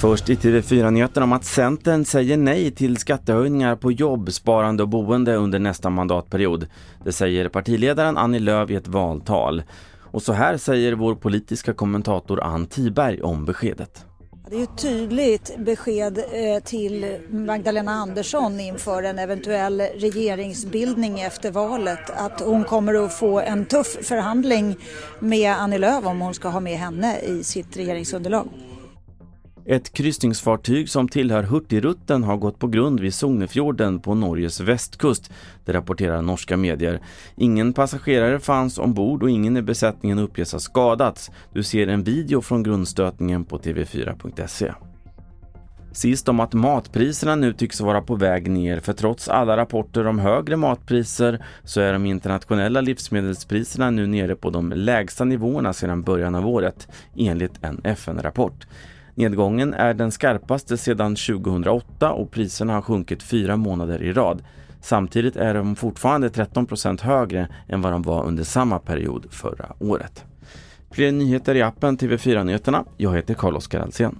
Först i TV4-nyheterna om att Centern säger nej till skattehöjningar på jobb, sparande och boende under nästa mandatperiod. Det säger partiledaren Annie Lööf i ett valtal. Och så här säger vår politiska kommentator Ann Tiberg om beskedet. Det är ett tydligt besked eh, till Magdalena Andersson inför en eventuell regeringsbildning efter valet att hon kommer att få en tuff förhandling med Annie Lööf om hon ska ha med henne i sitt regeringsunderlag. Ett kryssningsfartyg som tillhör Hurtigruten har gått på grund vid Sognefjorden på Norges västkust. Det rapporterar norska medier. Ingen passagerare fanns ombord och ingen i besättningen uppges ha skadats. Du ser en video från grundstötningen på tv4.se. Sist om att matpriserna nu tycks vara på väg ner för trots alla rapporter om högre matpriser så är de internationella livsmedelspriserna nu nere på de lägsta nivåerna sedan början av året enligt en FN-rapport. Nedgången är den skarpaste sedan 2008 och priserna har sjunkit fyra månader i rad. Samtidigt är de fortfarande 13% högre än vad de var under samma period förra året. Fler nyheter i appen TV4 Nyheterna. Jag heter Carl-Oskar Alsen.